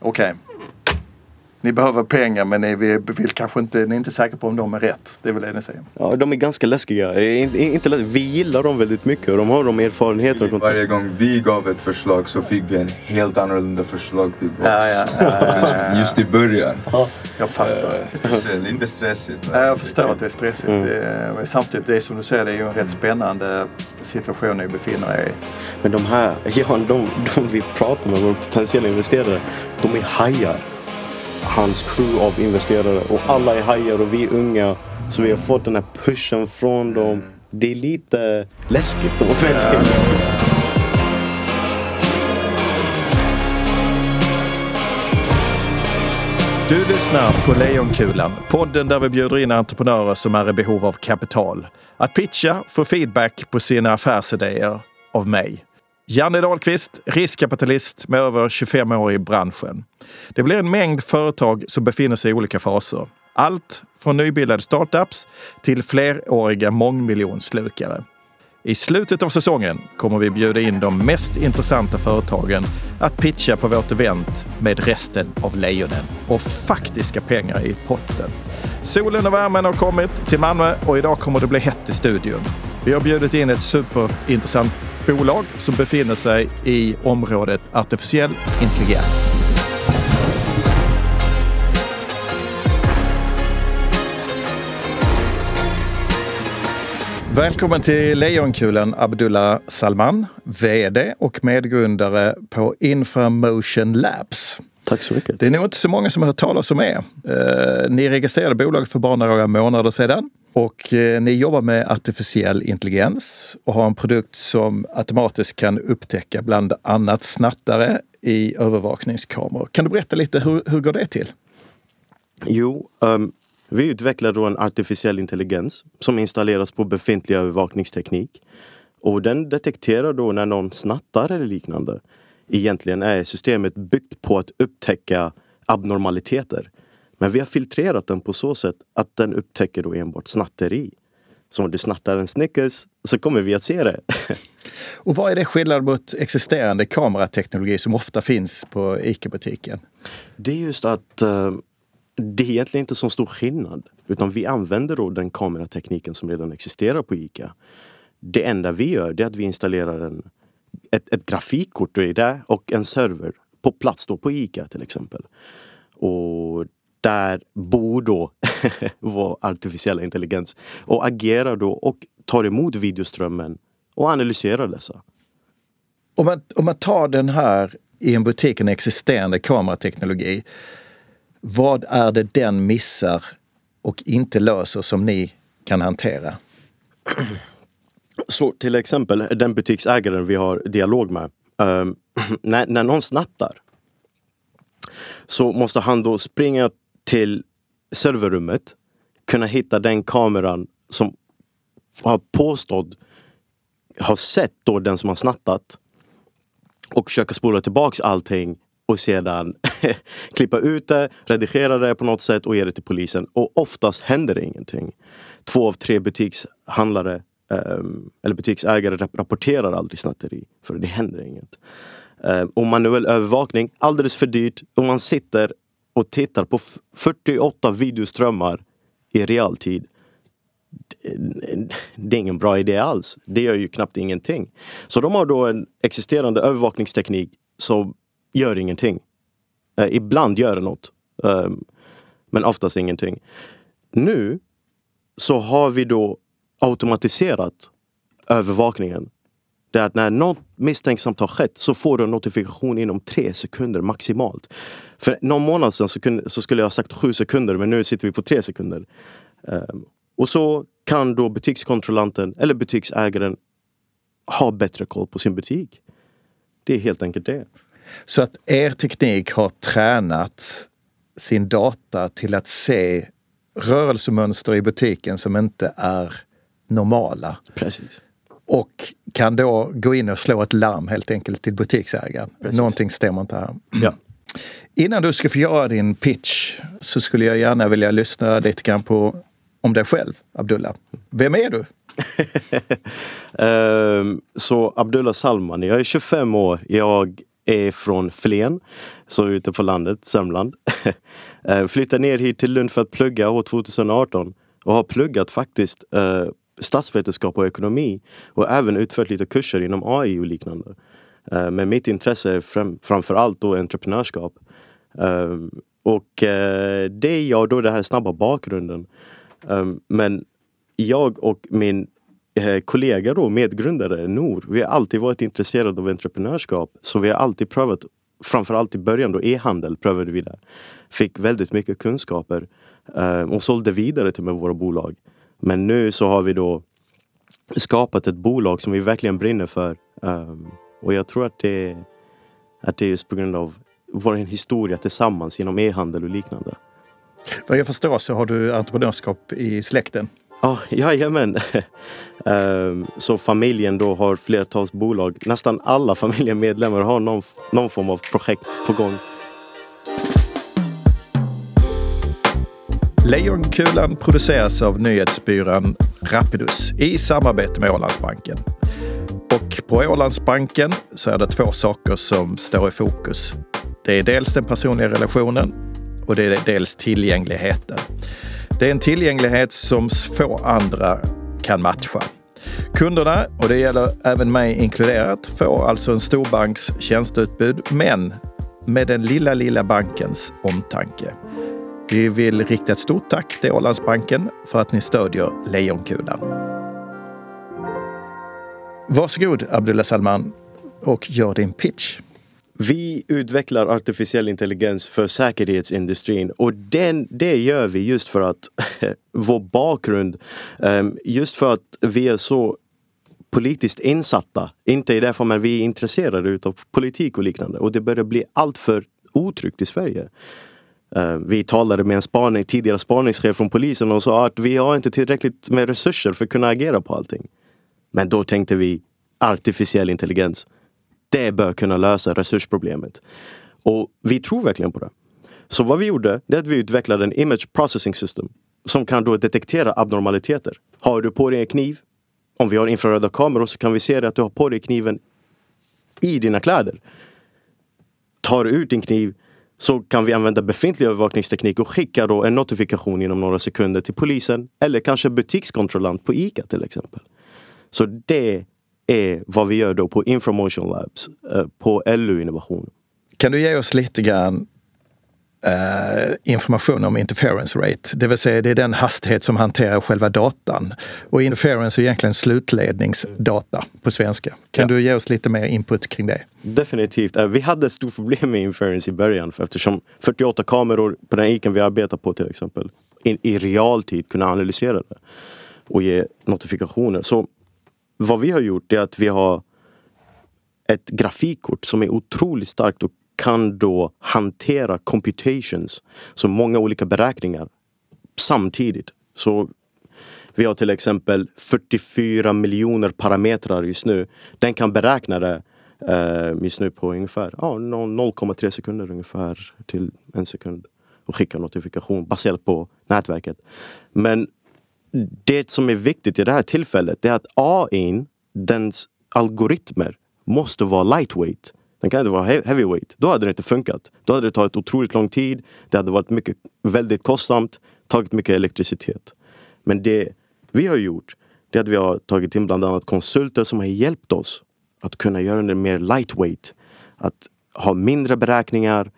Okej. Ni behöver pengar men ni vill, kanske inte, ni är inte säkra på om de är rätt. Det är väl det ni säger? Ja, de är ganska läskiga. Eh, in- Inte, läskiga. Vi gillar dem väldigt mycket och de har de erfarenheter och kontakt. Varje gång vi gav ett förslag så fick vi en helt annorlunda förslag tillbaka. Ja, ja, ja, ja, ja. Just i början. Jag fattar. Så Lite stressigt. Ja, jag förstår att det är stressigt. Mm. Det är, men samtidigt, det är som du säger, det är ju en rätt spännande situation ni befinner er i. Men de här, ja, de, de vi pratar med, våra potentiella investerare, de är hajar. Hans crew av investerare och alla är hajar och vi är unga. Så vi har fått den här pushen från dem. Det är lite läskigt att vara. Du lyssnar på Lejonkulan, podden där vi bjuder in entreprenörer som är i behov av kapital. Att pitcha, få feedback på sina affärsidéer av mig. Janne Dahlqvist, riskkapitalist med över 25 år i branschen. Det blir en mängd företag som befinner sig i olika faser. Allt från nybildade startups till fleråriga mångmiljonslukare. I slutet av säsongen kommer vi bjuda in de mest intressanta företagen att pitcha på vårt event med resten av lejonen och faktiska pengar i potten. Solen och värmen har kommit till Malmö och idag kommer det bli hett i studion. Vi har bjudit in ett superintressant bolag som befinner sig i området artificiell intelligens. Välkommen till Lejonkulan Abdullah Salman, VD och medgrundare på Inframotion Labs. Tack så mycket. Det är nog inte så många som har hört talas om er. Eh, ni registrerade bolaget för bara några månader sedan och eh, ni jobbar med artificiell intelligens och har en produkt som automatiskt kan upptäcka bland annat snattare i övervakningskameror. Kan du berätta lite, hur, hur går det till? Jo, ehm, vi utvecklar då en artificiell intelligens som installeras på befintlig övervakningsteknik. Och den detekterar då när någon snattar eller liknande. Egentligen är systemet byggt på att upptäcka abnormaliteter. Men vi har filtrerat den på så sätt att den upptäcker då enbart snatteri. Så om du snattar en Snickers så kommer vi att se det. Och vad är det skillnad mot existerande kamerateknologi som ofta finns på ICA-butiken? Det är just att eh, det är egentligen inte så stor skillnad. Utan vi använder då den kameratekniken som redan existerar på ICA. Det enda vi gör är att vi installerar en, ett, ett grafikkort i det och en server på plats då på ICA till exempel. Och där bor då vår artificiella intelligens och agerar då och tar emot videoströmmen och analyserar dessa. Om man, om man tar den här i en butik, en existerande kamerateknologi. Vad är det den missar och inte löser som ni kan hantera? Så till exempel den butiksägaren vi har dialog med. ehm, när, när någon snattar så måste han då springa till serverrummet, kunna hitta den kameran som har påstått har sett då den som har snattat och försöka spola tillbaks allting och sedan klippa ut det, redigera det på något sätt och ge det till polisen. Och oftast händer det ingenting. Två av tre butikshandlare Ehm, eller butiksägare rapporterar aldrig snatteri för det händer inget. Ehm, och manuell övervakning, alldeles för dyrt. Och man sitter och tittar på 48 videoströmmar i realtid. Det- är ingen bra idé alls. Det gör ju knappt ingenting. Så de har då en existerande övervakningsteknik som gör ingenting. Eh, ibland gör det något. Ehm, men oftast ingenting. Nu så har vi då automatiserat övervakningen. Det är att när något misstänksamt har skett så får du en notifikation inom tre sekunder maximalt. För någon månad sedan så, kunde, så skulle jag ha sagt sju sekunder men nu sitter vi på tre sekunder. Um, och så kan då butikskontrollanten eller butiksägaren ha bättre koll på sin butik. Det är helt enkelt det. Så att er teknik har tränat sin data till att se rörelsemönster i butiken som inte är normala. Precis. Och kan då gå in och slå ett larm helt enkelt till butiksägaren. Precis. Någonting stämmer inte här. Ja. Innan du ska få göra din pitch så skulle jag gärna vilja lyssna lite grann på om dig själv, Abdullah. Vem är du? Ehm, så Abdullah Salman, jag är 25 år. Jag är från Flen, så ute på landet, Sörmland. Eh, flyttade ner hit till Lund för att plugga år 2018 och har pluggat faktiskt eh, statsvetenskap och ekonomi och även utfört lite kurser inom AI och liknande. Uh, men mitt intresse är fram, framför allt då entreprenörskap. Um, och uh, det är jag då den här snabba bakgrunden. Um, men jag och min uh, kollega då, medgrundare Nor, vi har alltid varit intresserade av entreprenörskap. Så vi har alltid prövat, framförallt i början då e-handel prövade vi det. Fick väldigt mycket kunskaper eh, och sålde vidare till med våra bolag. Men nu så har vi då skapat ett bolag som vi verkligen brinner för. Um, och jag tror att det, att det är just på grund av vår historia tillsammans genom e-handel och liknande. Vad jag förstår så har du entreprenörskap i släkten. Oh, jajamän! um, så familjen då har flertals bolag. Nästan alla familjemedlemmar har någon, någon form av projekt på gång. Lejonkulan produceras av nyhetsbyrån Rapidus i samarbete med Ålandsbanken. Och på Ålandsbanken så är det två saker som står i fokus. Det är dels den personliga relationen och det är dels tillgängligheten. Det är en tillgänglighet som få andra kan matcha. Kunderna, och det gäller även mig inkluderat, får alltså en storbanks tjänsteutbud, men med den lilla, lilla bankens omtanke. Vi vill rikta ett stort tack till Ålandsbanken för att ni stödjer Lejonkulan. Varsågod Abdullah Salman och gör din pitch. Vi utvecklar artificiell intelligens för säkerhetsindustrin och den, det gör vi just för att vår bakgrund, ehm, just för att vi är så politiskt insatta. Inte i det för men vi är intresserade av politik och liknande och det börjar bli allt för otryggt i Sverige. Eh, vi talade med en spaning, tidigare spaningschef från polisen och sa att vi har inte tillräckligt med resurser för att kunna agera på allting. Men då tänkte vi artificiell intelligens. Det bör kunna lösa resursproblemet. Och vi tror verkligen på det. Så vad vi gjorde, det är att vi utvecklade en image processing system som kan då detektera abnormaliteter. Har du på dig en kniv? Om vi har infraröda kameror så kan vi se att du har på dig kniven i dina kläder. Tar du ut din kniv så kan vi använda befintlig övervakningsteknik och skicka då en notifikation inom några sekunder till polisen eller kanske butikskontrollant på ICA till exempel. Så det är vad vi gör då på Information Labs eh, på LU Innovation. Kan du ge oss lite grann Uh, information om interference rate, det vill säga det är den hastighet som hanterar själva datan. Och interference är egentligen slutledningsdata på svenska. Kan ja. du ge oss lite mer input kring det? Definitivt. Uh, vi hade ett stort problem med interference i början för eftersom 48 kameror på den ICAn vi arbetar på till exempel in, i realtid kunna analysera det och ge notifikationer. Så vad vi har gjort är att vi har ett grafikkort som är otroligt starkt och kan då hantera computations, så många olika beräkningar samtidigt. Så vi har till exempel 44 miljoner parametrar just nu. Den kan beräkna det eh, just nu på ungefär ja, 0,3 sekunder ungefär till en sekund och skicka notifikation baserat på nätverket. Men det som är viktigt i det här tillfället är att AI, dens algoritmer, måste vara lightweight. Den kan inte vara heavyweight. Då hade det inte funkat. Då hade det tagit otroligt lång tid. Det hade varit mycket, väldigt kostsamt, tagit mycket elektricitet. Men det vi har gjort, det är att vi har tagit in bland annat konsulter som har hjälpt oss att kunna göra den mer lightweight. Att ha mindre beräkningar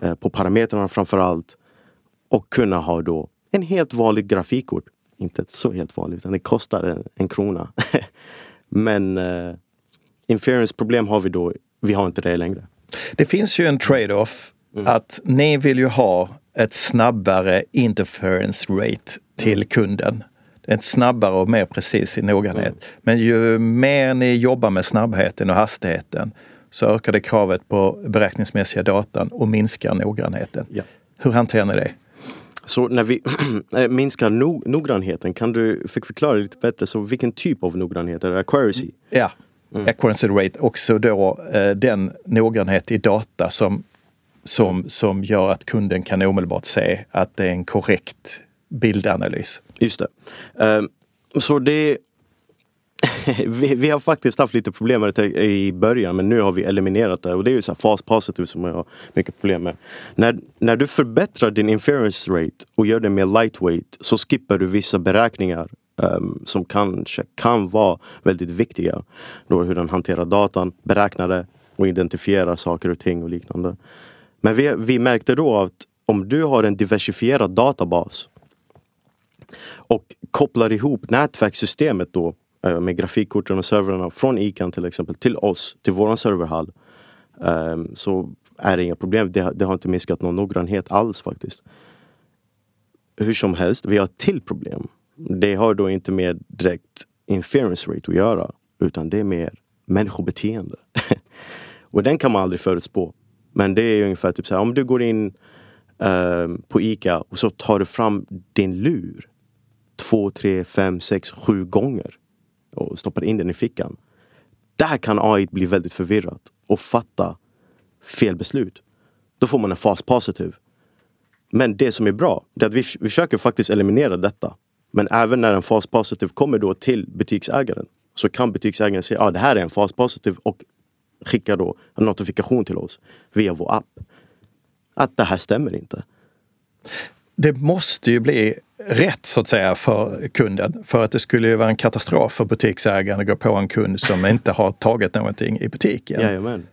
eh, på parametrarna framför allt. Och kunna ha då en helt vanlig grafikkort inte så helt vanligt, utan det kostar en, en krona. Men eh, inference-problem har vi då, vi har inte det längre. Det finns ju en trade-off mm. att ni vill ju ha ett snabbare interference rate till mm. kunden. Ett snabbare och mer precis i noggrannhet. Mm. Men ju mer ni jobbar med snabbheten och hastigheten så ökar det kravet på beräkningsmässiga datan och minskar noggrannheten. Ja. Hur hanterar ni det? Så när vi eh, minskar no noggrannheten, kan du förklara lite bättre? Så vilken typ av noggrannhet? Är det accuracy? Ja, mm. accuracy rate. Också då eh, den noggrannhet i data som, som, som gör att kunden kan omedelbart se att det är en korrekt bildanalys. Just det. Um, så det... vi, vi har faktiskt haft lite problem med det i början men nu har vi eliminerat det. Och det är ju så här fast positive som jag har mycket problem med. När, när du förbättrar din inference rate och gör det mer lightweight så skippar du vissa beräkningar um, som kanske kan vara väldigt viktiga. Då hur den hanterar datan, beräknar det och identifierar saker och ting och liknande. Men vi, vi märkte då att om du har en diversifierad databas och kopplar ihop nätverkssystemet då eh, med grafikkorten och servrarna från ICAN till exempel till oss, till våran serverhall. Um, så är det inga problem. Det, det, har inte minskat någon noggrannhet alls faktiskt. Hur som helst, vi har ett till problem. Det har då inte med direkt inference rate att göra, utan det är mer människobeteende. och den kan man aldrig förutspå. Men det är ungefär typ så här, om du går in eh, på ICA och så tar du fram din lur två, tre, fem, sex, sju gånger och stoppar in den i fickan. Där kan AI bli väldigt förvirrat och fatta fel beslut. Då får man en fas positiv. Men det som är bra, det är att vi, vi försöker faktiskt eliminera detta. Men även när en fast positiv kommer då till butiksägaren så kan butiksägaren säga att ah, det här är en fast positiv och skicka då en notifikation till oss via vår app. Att det här stämmer inte. Det måste ju bli rätt så att säga för kunden. För att det skulle ju vara en katastrof för butiksägaren att gå på en kund som inte har tagit någonting i butiken. Jajamän.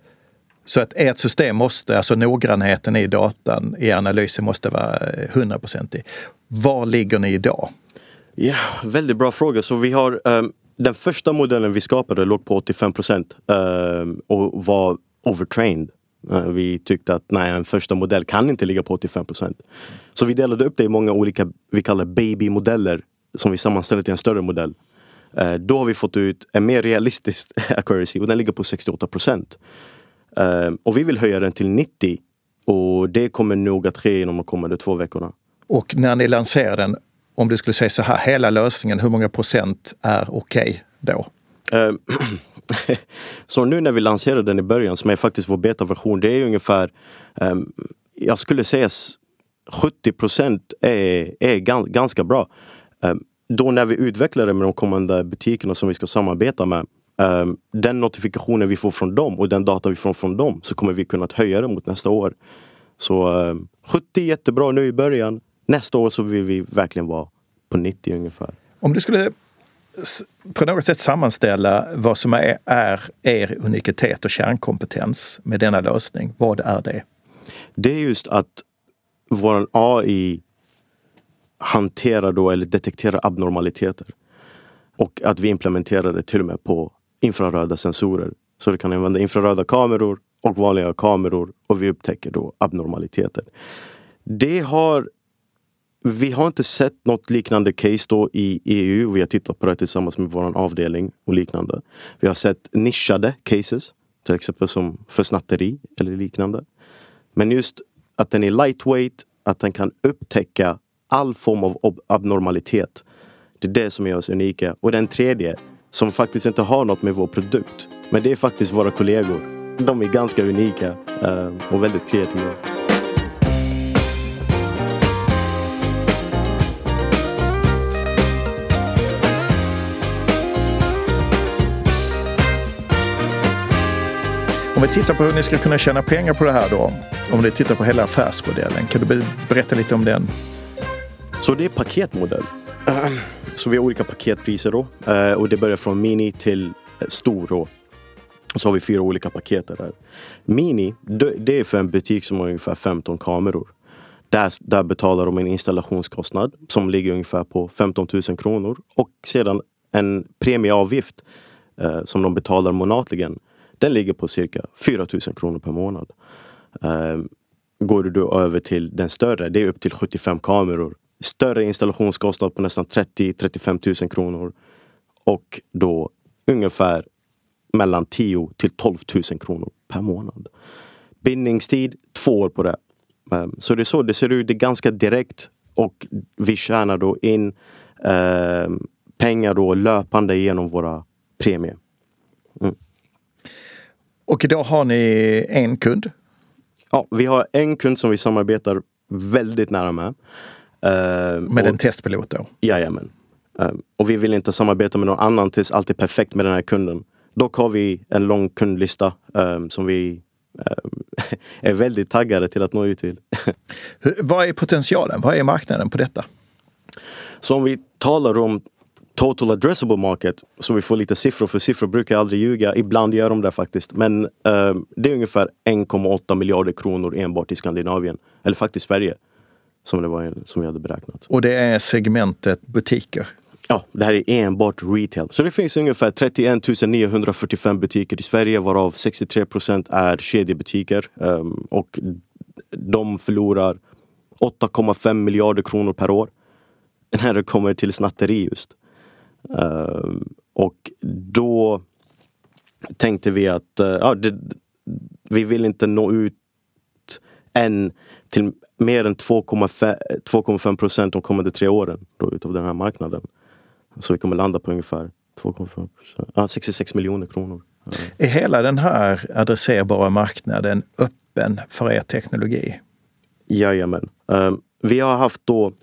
Så att ert system måste, alltså noggrannheten i datan, i analysen måste vara hundraprocentig. Var ligger ni idag? Ja, väldigt bra fråga. Så vi har um, den första modellen vi skapade låg på 85 procent um, och var overtrained. Uh, vi tyckte att nej, en första modell kan inte ligga på 85 procent. Så vi delade upp det i många olika, vi kallar babymodeller som vi sammanställde till en större modell. Uh, då har vi fått ut en mer realistisk accuracy och den ligger på 68 procent. Uh, och vi vill höja den till 90 och det kommer nog att ske inom de kommande två veckorna. Och när ni lanserar den, om du skulle säga så här, hela lösningen, hur många procent är okej okay då? Eh, så nu när vi lanserade den i början, som är faktiskt vår betaversion, det är ungefär, ehm, jag skulle säga 70 procent är, är ganska bra. Ehm, då när vi utvecklar det med de kommande butikerna som vi ska samarbeta med, ehm, den notifikationen vi får från dem och den data vi får från dem, så kommer vi kunna höja det mot nästa år. Så 70 är jättebra nu i början. Nästa år så vill vi verkligen vara på 90 ungefär. Om du skulle på något sätt sammanställa vad som är, är er unikitet och kärnkompetens med denna lösning, vad är det? Det är just att vår AI hanterar då eller detekterar abnormaliteter. Och att vi implementerar det till och med på infraröda sensorer. Så vi kan använda infraröda kameror och vanliga kameror och vi upptäcker då abnormaliteter. Det har vi har inte sett något liknande case då i EU. Vi har tittat på det tillsammans med vår avdelning och liknande. Vi har sett nischade cases, till exempel som för snatteri eller liknande. Men just att den är lightweight, att den kan upptäcka all form av abnormalitet. Det är det som gör oss unika. Och den tredje, som faktiskt inte har något med vår produkt, men det är faktiskt våra kollegor. De är ganska unika eh, och väldigt kreativa. Om vi tittar på hur ni ska kunna tjäna pengar på det här då. Om ni tittar på hela affärsmodellen. Kan du berätta lite om den? Så det är paketmodell. Så vi har olika paketpriser då. Eh, och det börjar från mini till eh, stor då. Och så har vi fyra olika paket där. Mini, det är för en butik som har ungefär 15 kameror. Där, där betalar de en installationskostnad som ligger ungefär på 15 000 kronor. Och sedan en premieavgift eh, som de betalar månatligen den ligger på cirka 4 000 kronor per månad. Um, går du då över till den större, det är upp till 75 kameror. Större installationskostnad på nästan 30-35 000 kronor. Och då ungefär mellan 10 till 12 000 kronor per månad. Bindningstid, två år på det. Um, så det är så det ser ut. Det är ganska direkt och vi tjänar då in um, pengar då löpande genom våra premier. Mm. Och idag har ni en kund? Ja, vi har en kund som vi samarbetar väldigt nära med. Uh, med och, en testpilot då? Jajamän. Um, och vi vill inte samarbeta med någon annan tills allt är perfekt med den här kunden. Dock har vi en lång kundlista um, som vi um, är väldigt taggade till att nå ut till. Hur, vad är potentialen? Vad är marknaden på detta? Så om vi talar om total addressable market, så vi får lite siffror, för siffror brukar aldrig ljuga. Ibland gör de det faktiskt. Men eh, det är ungefär 1,8 miljarder kronor enbart i Skandinavien. Eller faktiskt Sverige. Som, det var, som vi hade beräknat. Och det är segmentet butiker? Ja, det här är enbart retail. Så det finns ungefär 31 945 butiker i Sverige varav 63 procent är kedjebutiker. Um, och de förlorar 8,5 miljarder kronor per år när det kommer till snatteri just. Um, och då tänkte vi att uh, ja, det, vi vill inte nå ut än till mer än 2,5 procent de kommande tre åren då, utav den här marknaden. Så vi kommer landa på ungefär 2,5 ja, 66 miljoner kronor. Är hela den här adresserbara marknaden öppen för er teknologi? Jajamän. Um, vi har haft då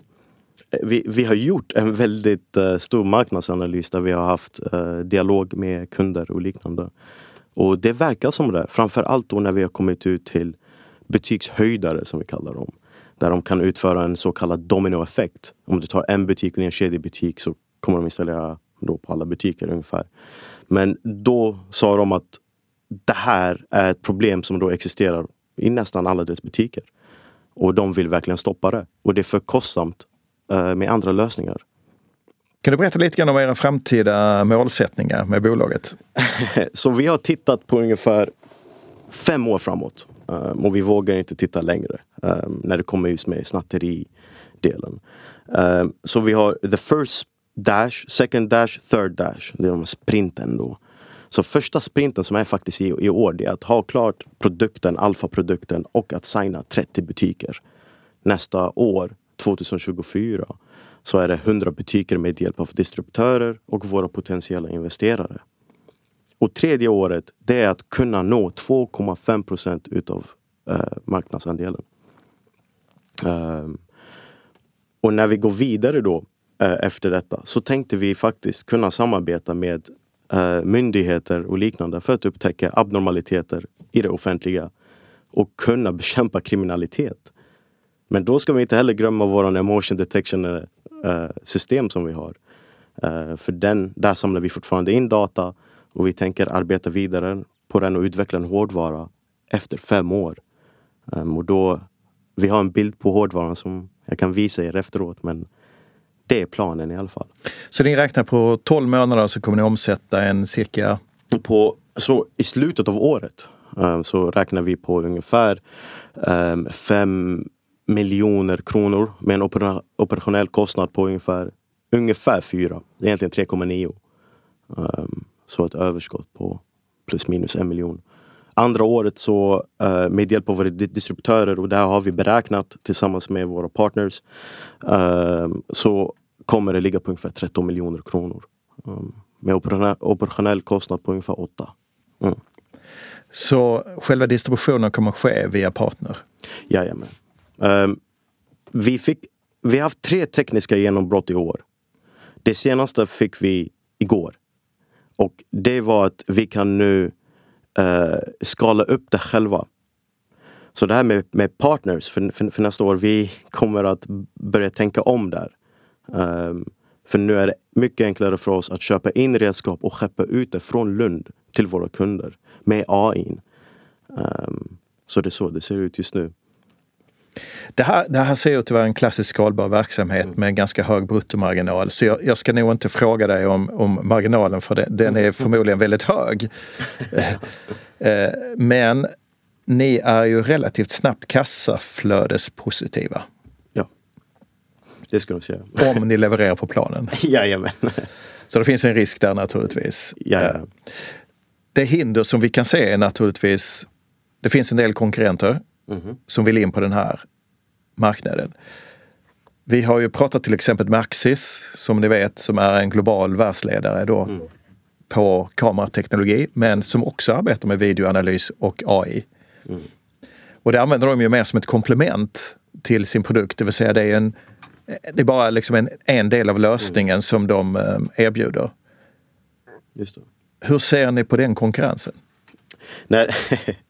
vi, vi har gjort en väldigt uh, stor marknadsanalys där vi har haft uh, dialog med kunder och liknande. Och det verkar som det. Framför allt då när vi har kommit ut till butikshöjdare som vi kallar dem. Där de kan utföra en så kallad dominoeffekt. Om du tar en butik och en kedjebutik så kommer de installera då på alla butiker ungefär. Men då sa de att det här är ett problem som då existerar i nästan alla deras butiker. Och de vill verkligen stoppa det. Och det är för kostsamt med andra lösningar. Kan du berätta lite grann om era framtida målsättningar med bolaget? Så vi har tittat på ungefär fem år framåt. Um, och vi vågar inte titta längre um, när det kommer just med snatteri-delen. Så vi har the first dash, second dash, third dash. Det är de sprinten då. Så första sprinten som är faktiskt i, i år, det är att ha klart produkten, alfa-produkten och att signa 30 butiker. Nästa år, 2024, så är det 100 butiker med hjälp av distributörer och våra potentiella investerare. Och tredje året, det är att kunna nå 2,5 procent utav eh, marknadsandelen. Um, och när vi går vidare då eh, efter detta så tänkte vi faktiskt kunna samarbeta med eh, myndigheter och liknande för att upptäcka abnormaliteter i det offentliga och kunna bekämpa kriminalitet. Men då ska vi inte heller glömma vår emotion detection eh, system som vi har. Eh, för den, där samlar vi fortfarande in data och vi tänker arbeta vidare på den och utveckla en hårdvara efter fem år. Um, och då, vi har en bild på hårdvaran som jag kan visa er efteråt men det är planen i alla fall. Så ni räknar på 12 månader så kommer ni omsätta en cirka? På, så I slutet av året um, så räknar vi på ungefär 5 um, miljoner kronor med en opera, operationell kostnad på ungefär, ungefär 4. Egentligen 3,9. Um, så ett överskott på plus minus en miljon. Andra året så uh, med hjälp av våra distributörer och det här har vi beräknat tillsammans med våra partners. Uh, så kommer det ligga på ungefär 13 miljoner kronor. Um, med operationell kostnad på ungefär 8. Mm. Så själva distributionen kommer ske via partner? Jajamän. Ehm, vi, fick, vi har haft tre tekniska genombrott i år. Det senaste fick vi igår. Och det var att vi kan nu uh, skala upp det själva. Så det här med, med partners för, för, för, nästa år, vi kommer att börja tänka om där. Um, för nu är det mycket enklare för oss att köpa in redskap och skeppa ut det från Lund till våra kunder med AI. Um, ehm, så det är så det ser ut just nu. Det här, det här ser ut att vara en klassisk skalbar verksamhet mm. med en ganska hög bruttomarginal. Så jag, jag, ska nog inte fråga dig om, om marginalen för det, den är förmodligen väldigt hög. Eh, men ni är ju relativt snabbt kassaflödespositiva. Ja, det skulle jag säga. Om ni levererar på planen. Jajamän. Så det finns en risk där naturligtvis. Jajamän. Eh, det hinder som vi kan se är naturligtvis, det finns en del konkurrenter mm. som vill in på den här marknaden. Vi har ju pratat till exempel med Axis som ni vet som är en global världsledare då mm. på kamerateknologi men som också arbetar med videoanalys och AI. Mm. Och det använder de ju mer som ett komplement till sin produkt, det vill säga det är en, det är bara liksom en, en del av lösningen som de eh, erbjuder. Hur ser ni på den konkurrensen? Nej,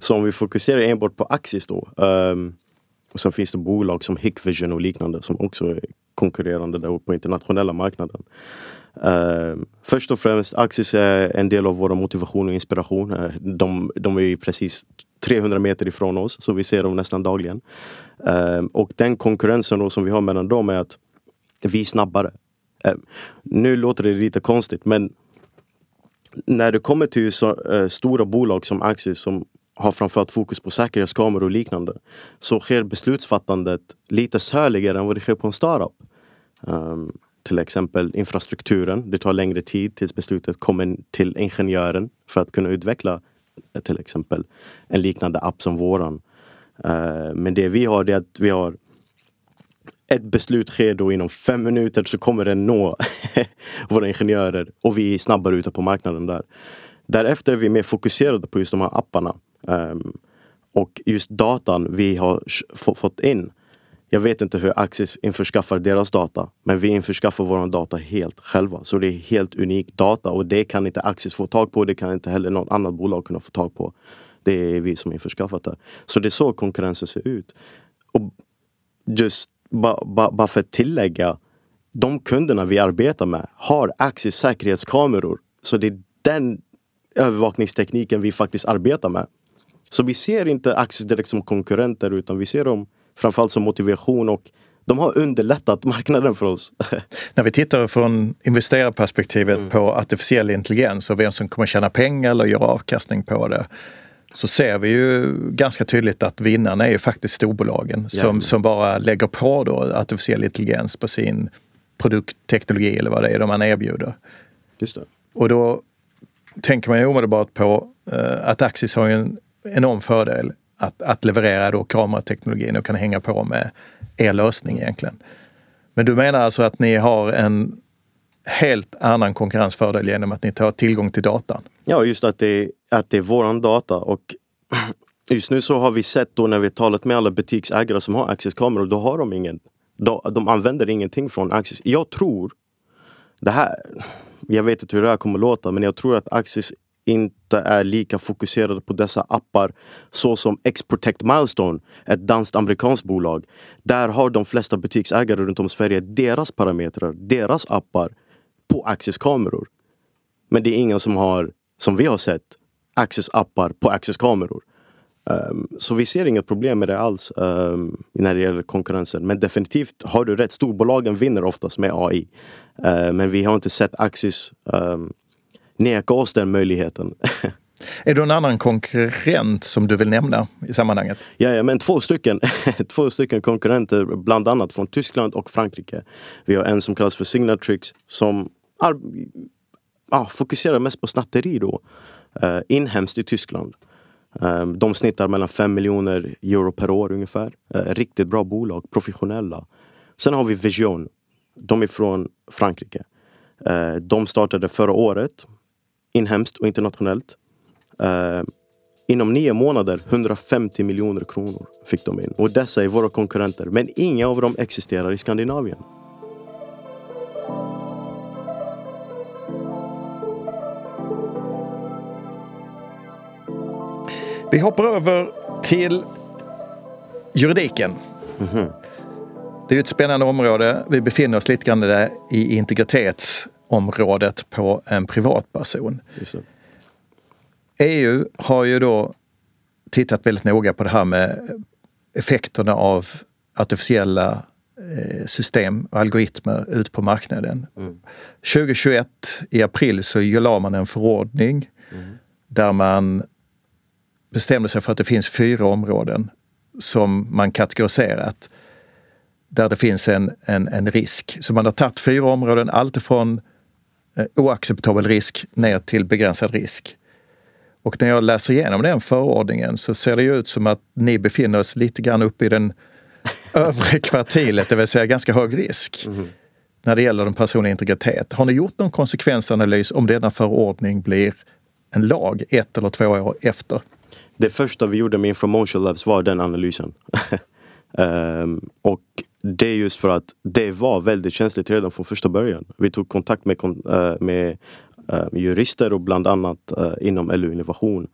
så om vi fokuserar enbart på Axis då. Um, och sen finns det bolag som Hikvision och liknande som också är konkurrerande där på internationella marknaden. Uh, först och främst, Axis är en del av vår motivation och inspiration. Uh, de, de är precis 300 meter ifrån oss, så vi ser dem nästan dagligen. Uh, och den konkurrensen då som vi har mellan dem är att vi är snabbare. nu låter det lite konstigt, men när det kommer till så, uh, stora bolag som Axis som har framförallt fokus på säkerhetskameror och liknande så sker beslutsfattandet lite söligare än vad det sker på en startup. Um, till exempel infrastrukturen. Det tar längre tid tills beslutet kommer till ingenjören för att kunna utveckla till exempel en liknande app som våran. Uh, men det vi har det är att vi har ett beslut sker då inom fem minuter så kommer den nå våra ingenjörer och vi är snabbare ute på marknaden där. Därefter är vi mer fokuserade på just de här apparna. Um, och just datan vi har fått in. Jag vet inte hur Axis införskaffar deras data, men vi införskaffar vår data helt själva. Så det är helt unik data och det kan inte Axis få tag på. Det kan inte heller något annat bolag kunna få tag på. Det är vi som införskaffat det. Så det är så konkurrensen ser ut. Och just bara ba, ba för att tillägga, de kunderna vi arbetar med har Axis säkerhetskameror. Så det är den övervakningstekniken vi faktiskt arbetar med. Så vi ser inte Axis direkt som konkurrenter utan vi ser dem framförallt som motivation och de har underlättat marknaden för oss. När vi tittar från investerarperspektivet mm. på artificiell intelligens och vem som kommer tjäna pengar eller göra avkastning på det så ser vi ju ganska tydligt att vinnarna är ju faktiskt storbolagen som, som bara lägger på då artificiell intelligens på sin produktteknologi eller vad det är de man erbjuder. Just det. Och då tänker man ju omedelbart på uh, att Axis har en enorm fördel att, att leverera då kamerateknologin och kan hänga på med er lösning egentligen. Men du menar alltså att ni har en helt annan konkurrensfördel genom att ni tar tillgång till datan? Ja, just att det, att det är våran data och just nu så har vi sett då när vi talat med alla butiksägare som har Access-kameror, då har de ingen. De, de använder ingenting från Access. Jag tror, det här, jag vet inte hur det här kommer att låta, men jag tror att Access inte är lika fokuserade på dessa appar så som X-Protect Milestone, ett danskt amerikanskt bolag. Där har de flesta butiksägare runt om i Sverige deras parametrar, deras appar på Access-kameror. Men det är ingen som har, som vi har sett, Access-appar på Access-kameror. Um, ehm, så vi ser inget problem med det alls um, när det gäller konkurrensen. Men definitivt har du rätt, storbolagen vinner oftast med AI. Uh, ehm, men vi har inte sett Axis um, neka oss den möjligheten. Är det någon annan konkurrent som du vill nämna i sammanhanget? Ja, men två stycken. två stycken konkurrenter, bland annat från Tyskland och Frankrike. Vi har en som kallas för Signatrix som ah, fokuserar mest på snatteri då. Uh, inhemskt i Tyskland. Um, de snittar mellan 5 miljoner euro per år ungefär. Uh, riktigt bra bolag, professionella. Sen har vi Vision. De är från Frankrike. Uh, de startade förra året inhemskt och internationellt. Uh, inom nio månader 150 miljoner kronor fick de in. Och dessa är våra konkurrenter. Men inga av dem existerar i Skandinavien. Vi hoppar över till juridiken. Mm -hmm. Det är ett spännande område. Vi befinner oss lite grann i integritets området på en privatperson. EU har ju då tittat väldigt noga på det här med effekterna av artificiella eh, system och algoritmer ut på marknaden. Mm. 2021 i april så la man en förordning mm. där man bestämde sig för att det finns fyra områden som man kategoriserat där det finns en, en, en risk. Så man har tagit fyra områden, alltifrån Eh, oacceptabel risk ner till begränsad risk. Och när jag läser igenom den förordningen så ser det ju ut som att ni befinner oss lite grann uppe i den övre kvartilet, det vill säga ganska hög risk. Mm. När det gäller den personliga integritet. Har ni gjort någon konsekvensanalys om denna förordning blir en lag ett eller två år efter? Det första vi gjorde med Infomotion Labs var den analysen. um, och det är just för att det var väldigt känsligt redan från första början. Vi tog kontakt med, eh, med eh, jurister och bland annat eh, inom LU Innovation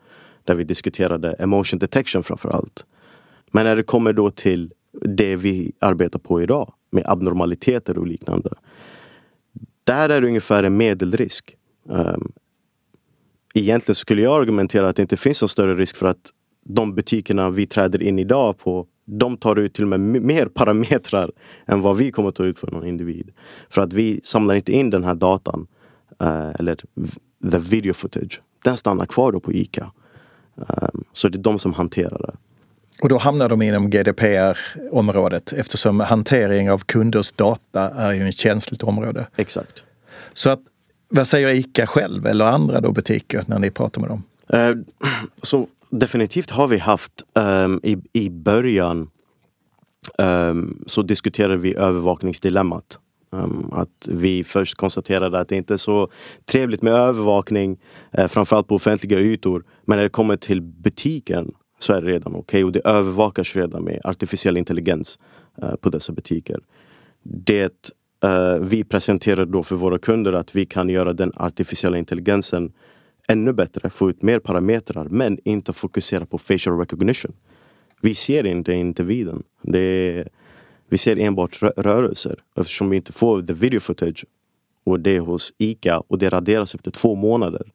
där vi diskuterade emotion detection framför allt. Men när det kommer då till det vi arbetar på idag med abnormaliteter och liknande. Där är det ungefär en medelrisk. Ehm, egentligen skulle jag argumentera att det inte finns någon större risk för att de butikerna vi träder in idag på de tar ut till och med mer parametrar än vad vi kommer ta ut för någon individ. För att vi samlar inte in den här datan, uh, eller the video footage. Den stannar kvar då på ICA. Um, så det är de som hanterar det. Och då hamnar de inom GDPR-området eftersom hantering av kunders data är ju ett känsligt område. Exakt. Så att, vad säger ICA själv eller andra då butiker när ni pratar med dem? Uh, så definitivt har vi haft um, i, i början um, så diskuterade vi övervakningsdilemmat. Um, att vi först konstaterade att det inte är så trevligt med övervakning, eh, framförallt på offentliga ytor. Men när det kommer till butiken så är det redan okej okay. och det övervakas redan med artificiell intelligens uh, på dessa butiker. Det uh, vi presenterar då för våra kunder att vi kan göra den artificiella intelligensen ännu bättre, få ut mer parametrar men inte fokusera på facial recognition. Vi ser inte individen. Det är, vi ser enbart rörelser eftersom vi inte får the video footage och det är hos ICA och det raderas efter två månader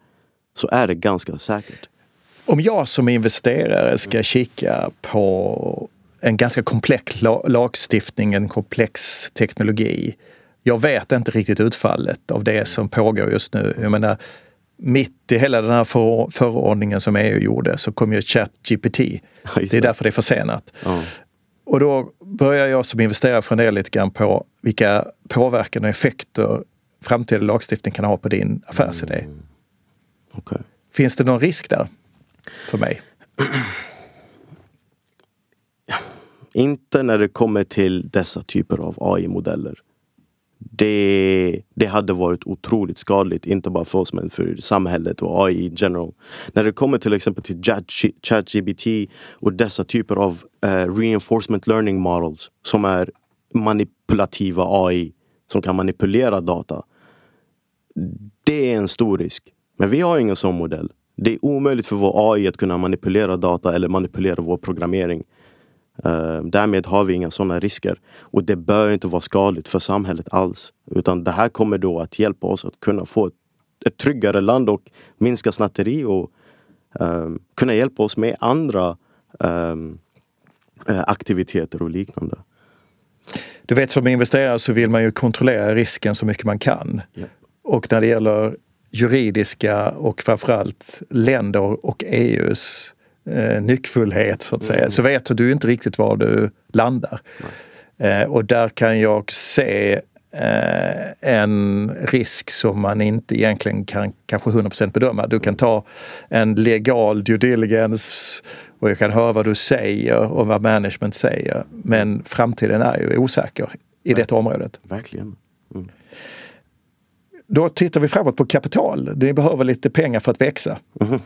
så är det ganska säkert. Om jag som investerare ska kika på en ganska komplex lagstiftning, en komplex teknologi. Jag vet inte riktigt utfallet av det som pågår just nu. Jag menar, mitt i hela den här för, förordningen som EU gjorde så kom ju ChatGPT. Det är därför det är försenat. Ja. Och då börjar jag som investerare fundera lite grann på vilka påverkan och effekter framtida lagstiftning kan ha på din affärsidé. Mm. Okay. Finns det någon risk där för mig? Inte när det kommer till dessa typer av AI-modeller det, det hade varit otroligt skadligt, inte bara för oss men för samhället och AI i general. När det kommer till exempel till ChatGPT och dessa typer av uh, reinforcement learning models som är manipulativa AI som kan manipulera data. Det är en stor risk. Men vi har ingen sån modell. Det är omöjligt för vår AI att kunna manipulera data eller manipulera vår programmering. Uh, därmed har vi inga sådana risker. Och det bör inte vara skadligt för samhället alls. Utan det här kommer då att hjälpa oss att kunna få ett, ett tryggare land och minska snatteri och um, kunna hjälpa oss med andra um, aktiviteter och liknande. Du vet som investerare så vill man ju kontrollera risken så mycket man kan. Yeah. Och när det gäller juridiska och framförallt länder och EUs eh, nyckfullhet så att säga, mm. så vet du inte riktigt var du landar. Eh, och där kan jag se eh, en risk som man inte egentligen kan kanske 100% bedöma. Du kan ta en legal due diligence och jag kan höra vad du säger och vad management säger. Men framtiden är ju osäker i detta området. Verkligen. Mm. Då tittar vi framåt på kapital. Ni behöver lite pengar för att växa.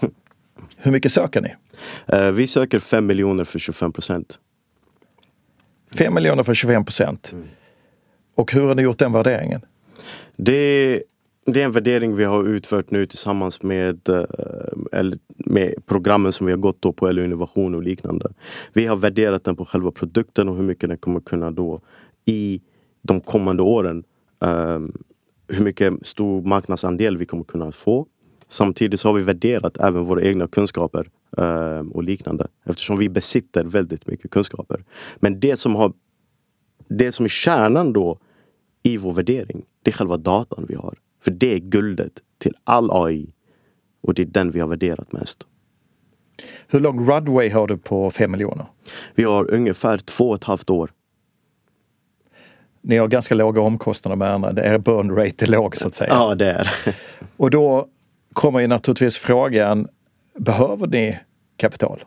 Hur mycket söker ni? Uh, vi söker 5 miljoner för 25 procent. 5 miljoner för 25 procent. Mm. Och hur har ni gjort den värderingen? Det, det är en värdering vi har utfört nu tillsammans med, uh, med programmen som vi har gått på eller innovation och liknande. Vi har värderat den på själva produkten och hur mycket den kommer kunna då i de kommande åren um, hur mycket stor marknadsandel vi kommer kunna få Samtidigt så har vi värderat även våra egna kunskaper eh, och liknande eftersom vi besitter väldigt mycket kunskaper. Men det som, har, det som är kärnan då i vår värdering, det är själva datan vi har. För det är guldet till all AI och det är den vi har värderat mest. Hur lång runway har du på 5 miljoner? Vi har ungefär två och ett halvt år. Ni har ganska låga omkostnader med andra. Er burn rate är låg så att säga. Ja, det är Och då kommer ju naturligtvis frågan, behöver ni kapital?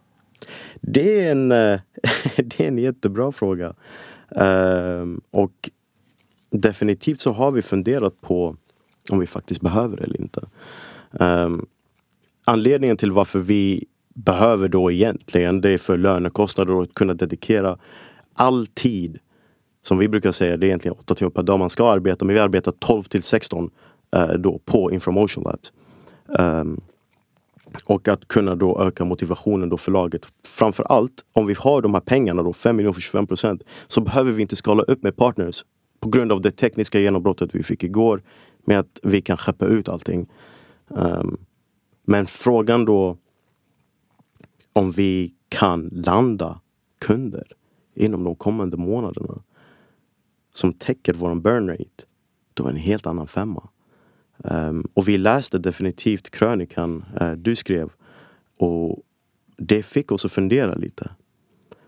Det är en, det är en jättebra fråga. Ehm, och definitivt så har vi funderat på om vi faktiskt behöver det eller inte. Ehm, anledningen till varför vi behöver då egentligen, det är för lönekostnader och att kunna dedikera all tid som vi brukar säga, det är egentligen åtta timmar per dag man ska arbeta, men vi arbetar 12 till 16 eh, då på Information Labs. Um, och att kunna då öka motivationen då för laget. Framför allt om vi har de här pengarna, då, 5 miljoner för 25 procent, så behöver vi inte skala upp med partners. På grund av det tekniska genombrottet vi fick igår med att vi kan skeppa ut allting. Um, men frågan då om vi kan landa kunder inom de kommande månaderna som täcker vår burn rate, då är det en helt annan femma. Um, och vi läste definitivt krönikan uh, du skrev och det fick oss att fundera lite.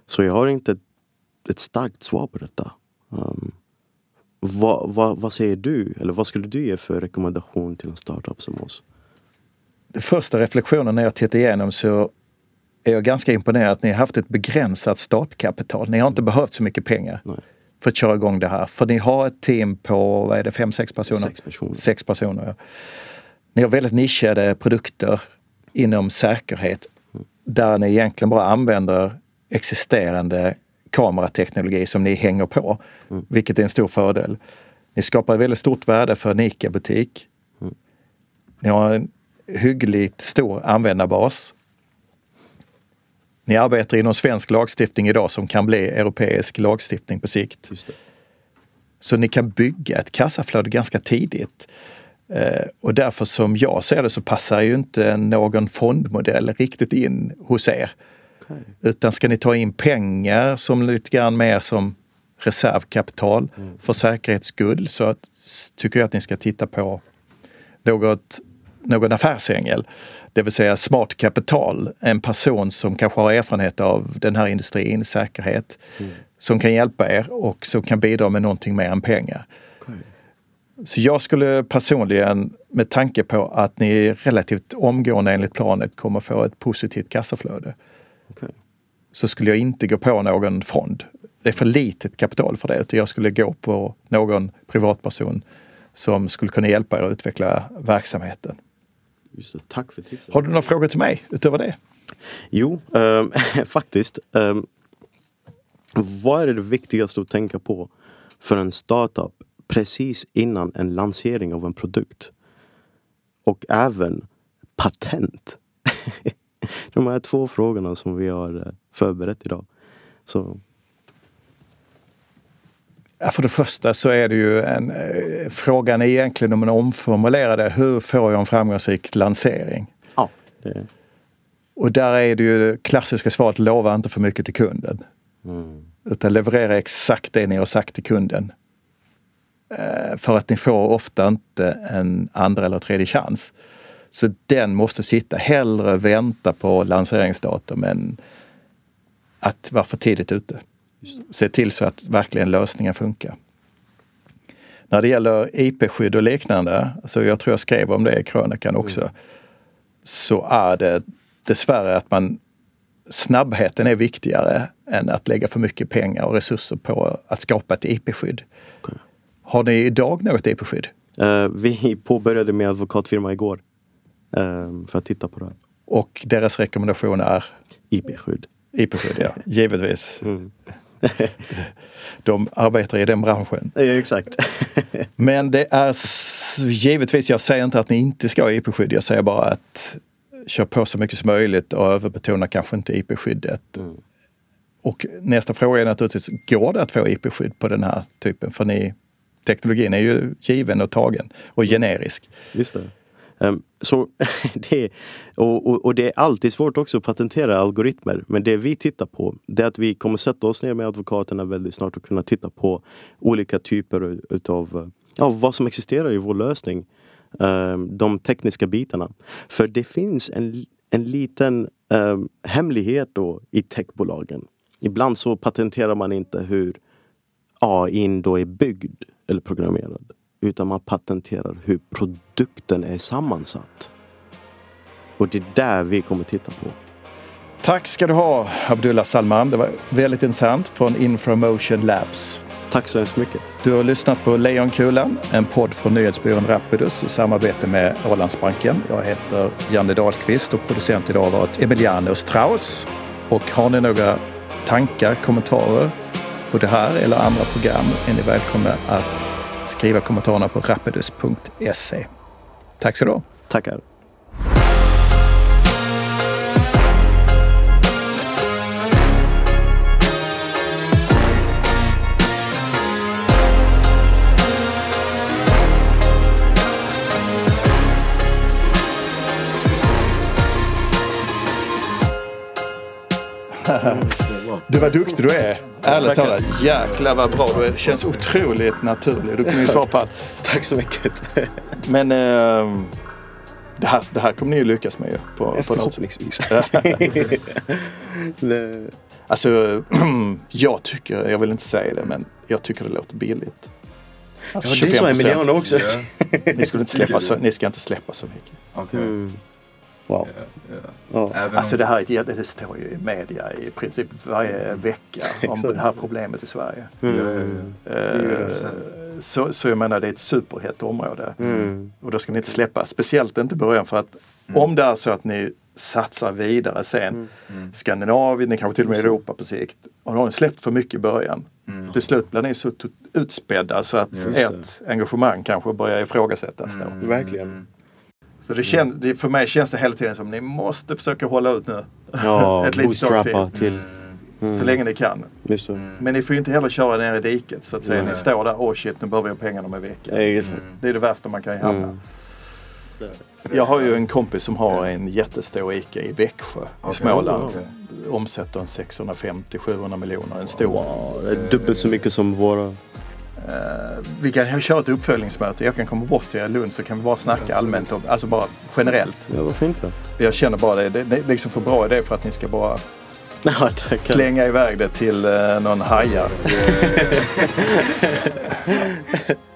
Så jag har inte ett, ett starkt svar på detta. Um, vad, vad, vad, säger du? Eller vad skulle du ge för rekommendation till en startup som oss? Den första reflektionen när jag tittar igenom så är jag ganska imponerad att ni har haft ett begränsat startkapital. Ni har inte behövt så mycket pengar. Nej för att köra igång det här. För ni har ett team på, vad är det, fem, sex personer? Sex personer. Sex personer ja. Ni har väldigt nischade produkter inom säkerhet mm. där ni egentligen bara använder existerande kamerateknologi som ni hänger på, mm. vilket är en stor fördel. Ni skapar väldigt stort värde för en ICA-butik. Mm. Ni har en hyggligt stor användarbas ni arbetar inom svensk lagstiftning idag som kan bli europeisk lagstiftning på sikt. Så ni kan bygga ett kassaflöde ganska tidigt. Eh, och därför som jag ser det så passar ju inte någon fondmodell riktigt in hos er. Okay. Utan ska ni ta in pengar som lite grann mer som reservkapital mm. för säkerhets skull så att, tycker jag att ni ska titta på något, någon affärsängel. Det vill säga smart kapital, en person som kanske har erfarenhet av den här industrin, säkerhet, mm. som kan hjälpa er och som kan bidra med någonting mer än pengar. Okay. Så jag skulle personligen, med tanke på att ni relativt omgående enligt planet kommer få ett positivt kassaflöde, okay. så skulle jag inte gå på någon fond. Det är för litet kapital för det, utan jag skulle gå på någon privatperson som skulle kunna hjälpa er att utveckla verksamheten. Just det. Tack för tipset. Har du några frågor till mig utöver det? Jo, ähm, faktiskt. Ähm, vad är det viktigaste att tänka på för en startup precis innan en lansering av en produkt? Och även patent. De här två frågorna som vi har eh, förberett idag. Så Ja, för det första så är det ju en, eh, frågan är egentligen om man omformulerar det. Hur får jag en framgångsrik lansering? Ja, det... Och där är det ju det klassiska svaret, lova inte för mycket till kunden. Mm. Utan leverera exakt det ni har sagt till kunden. Eh, för att ni får ofta inte en andra eller tredje chans. Så den måste sitta. Hellre vänta på lanseringsdatum än att vara för tidigt ute se till så att verkligen lösningen funkar. När det gäller IP-skydd och liknande, så jag tror jag skrev om det i krönikan också, mm. så är det dessvärre att man snabbheten är viktigare än att lägga för mycket pengar och resurser på att skapa ett IP-skydd. Okay. Har ni idag något IP-skydd? Uh, vi påbörjade med advokatfirma igår uh, för att titta på det. Och deras rekommendation är? IP-skydd. IP-skydd, ja. Givetvis. Mm. de arbetar i den branschen. Ja, exakt. Men det är givetvis, jag säger inte att ni inte ska ha IP-skydd. Jag säger bara att kör på så mycket som möjligt och överbetona kanske inte IP-skyddet. Mm. Och nästa fråga är naturligtvis, går det att få IP-skydd på den här typen? För ni, teknologin är ju given och tagen och generisk. Just det. Ehm, så det, och, och, och, det är alltid svårt också att patentera algoritmer. Men det vi tittar på det är att vi kommer sätta oss ner med advokaterna väldigt snart och kunna titta på olika typer utav ja, vad som existerar i vår lösning. Ehm, de tekniska bitarna. För det finns en, en liten um, hemlighet då i techbolagen. Ibland så patenterar man inte hur AI då är byggd eller programmerad utan man patenterar hur produkten är sammansatt. Och det är där vi kommer titta på. Tack ska du ha Abdullah Salman. Det var väldigt intressant från Inframotion Labs. Tack så hemskt mycket. Du har lyssnat på Lejonkulan, en podd från nyhetsbyrån Rapidus i samarbete med Ålandsbanken. Jag heter Janne Dahlqvist och producent idag har varit Emiliano Strauss. Och har ni några tankar, kommentarer på det här eller andra program är ni välkomna att skriva kommentarerna på rapidus.se. Tack så du ha. Tackar. Du vad duktig du är. Ärligt talat. Jäklar vad bra du är. Det känns otroligt naturligt. Du kunde ju svara på allt. Tack så mycket. Men eh, det, här, det här kommer ni ju lyckas med ju. På, på. Förhoppningsvis. Alltså, jag tycker, jag vill inte säga det, men jag tycker det låter billigt. Alltså, Ja, det 25%. Emiliano också. Ja, Ni, skulle inte släppa så, ni ska inte släppa så mycket. okej. Mm. Wow. Ja, ja. Ja. Alltså det här jätte- det står ju i media i princip varje vecka om det här problemet i Sverige. Ja. Eh, så, så jag menar det är ett superhett område. Mm. Och då ska ni inte släppa, speciellt inte i början för att om det är så att ni satsar vidare sen, Skandinavien, ni kanske till och med Europa på sikt, och då har ni släppt för mycket i början. Till slut blir ni så utspädda så att det. ert engagemang kanske börjar ifrågasättas då. Mm. Verkligen. Så det kän, det, för mig känns det hela tiden som ni måste försöka hålla ut nu. Ja, Ett litet tag till. Så länge ni kan. Just det. Men ni får ju inte heller köra ner i diket så att säga. Nej. Ni står där, åh shit nu behöver jag pengarna om en vecka. Exakt. Det är det värsta man kan hamna. Mm. Jag har ju en kompis som har en jättestor ICA i Växjö i Okej. Småland. Okej. Omsätter en 650-700 miljoner. En stor. Wow, dubbelt så mycket som våra. Eh, vi kan köra ett uppföljningsmöte. Jag kan komma bort till Lund så kan vi bara snacka allmänt. Om, alltså bara generellt. Ja, varför inte? Jag känner bara det. Det det är liksom för bra idé för att ni ska bara Ja, slänga iväg det till eh, någon hajar.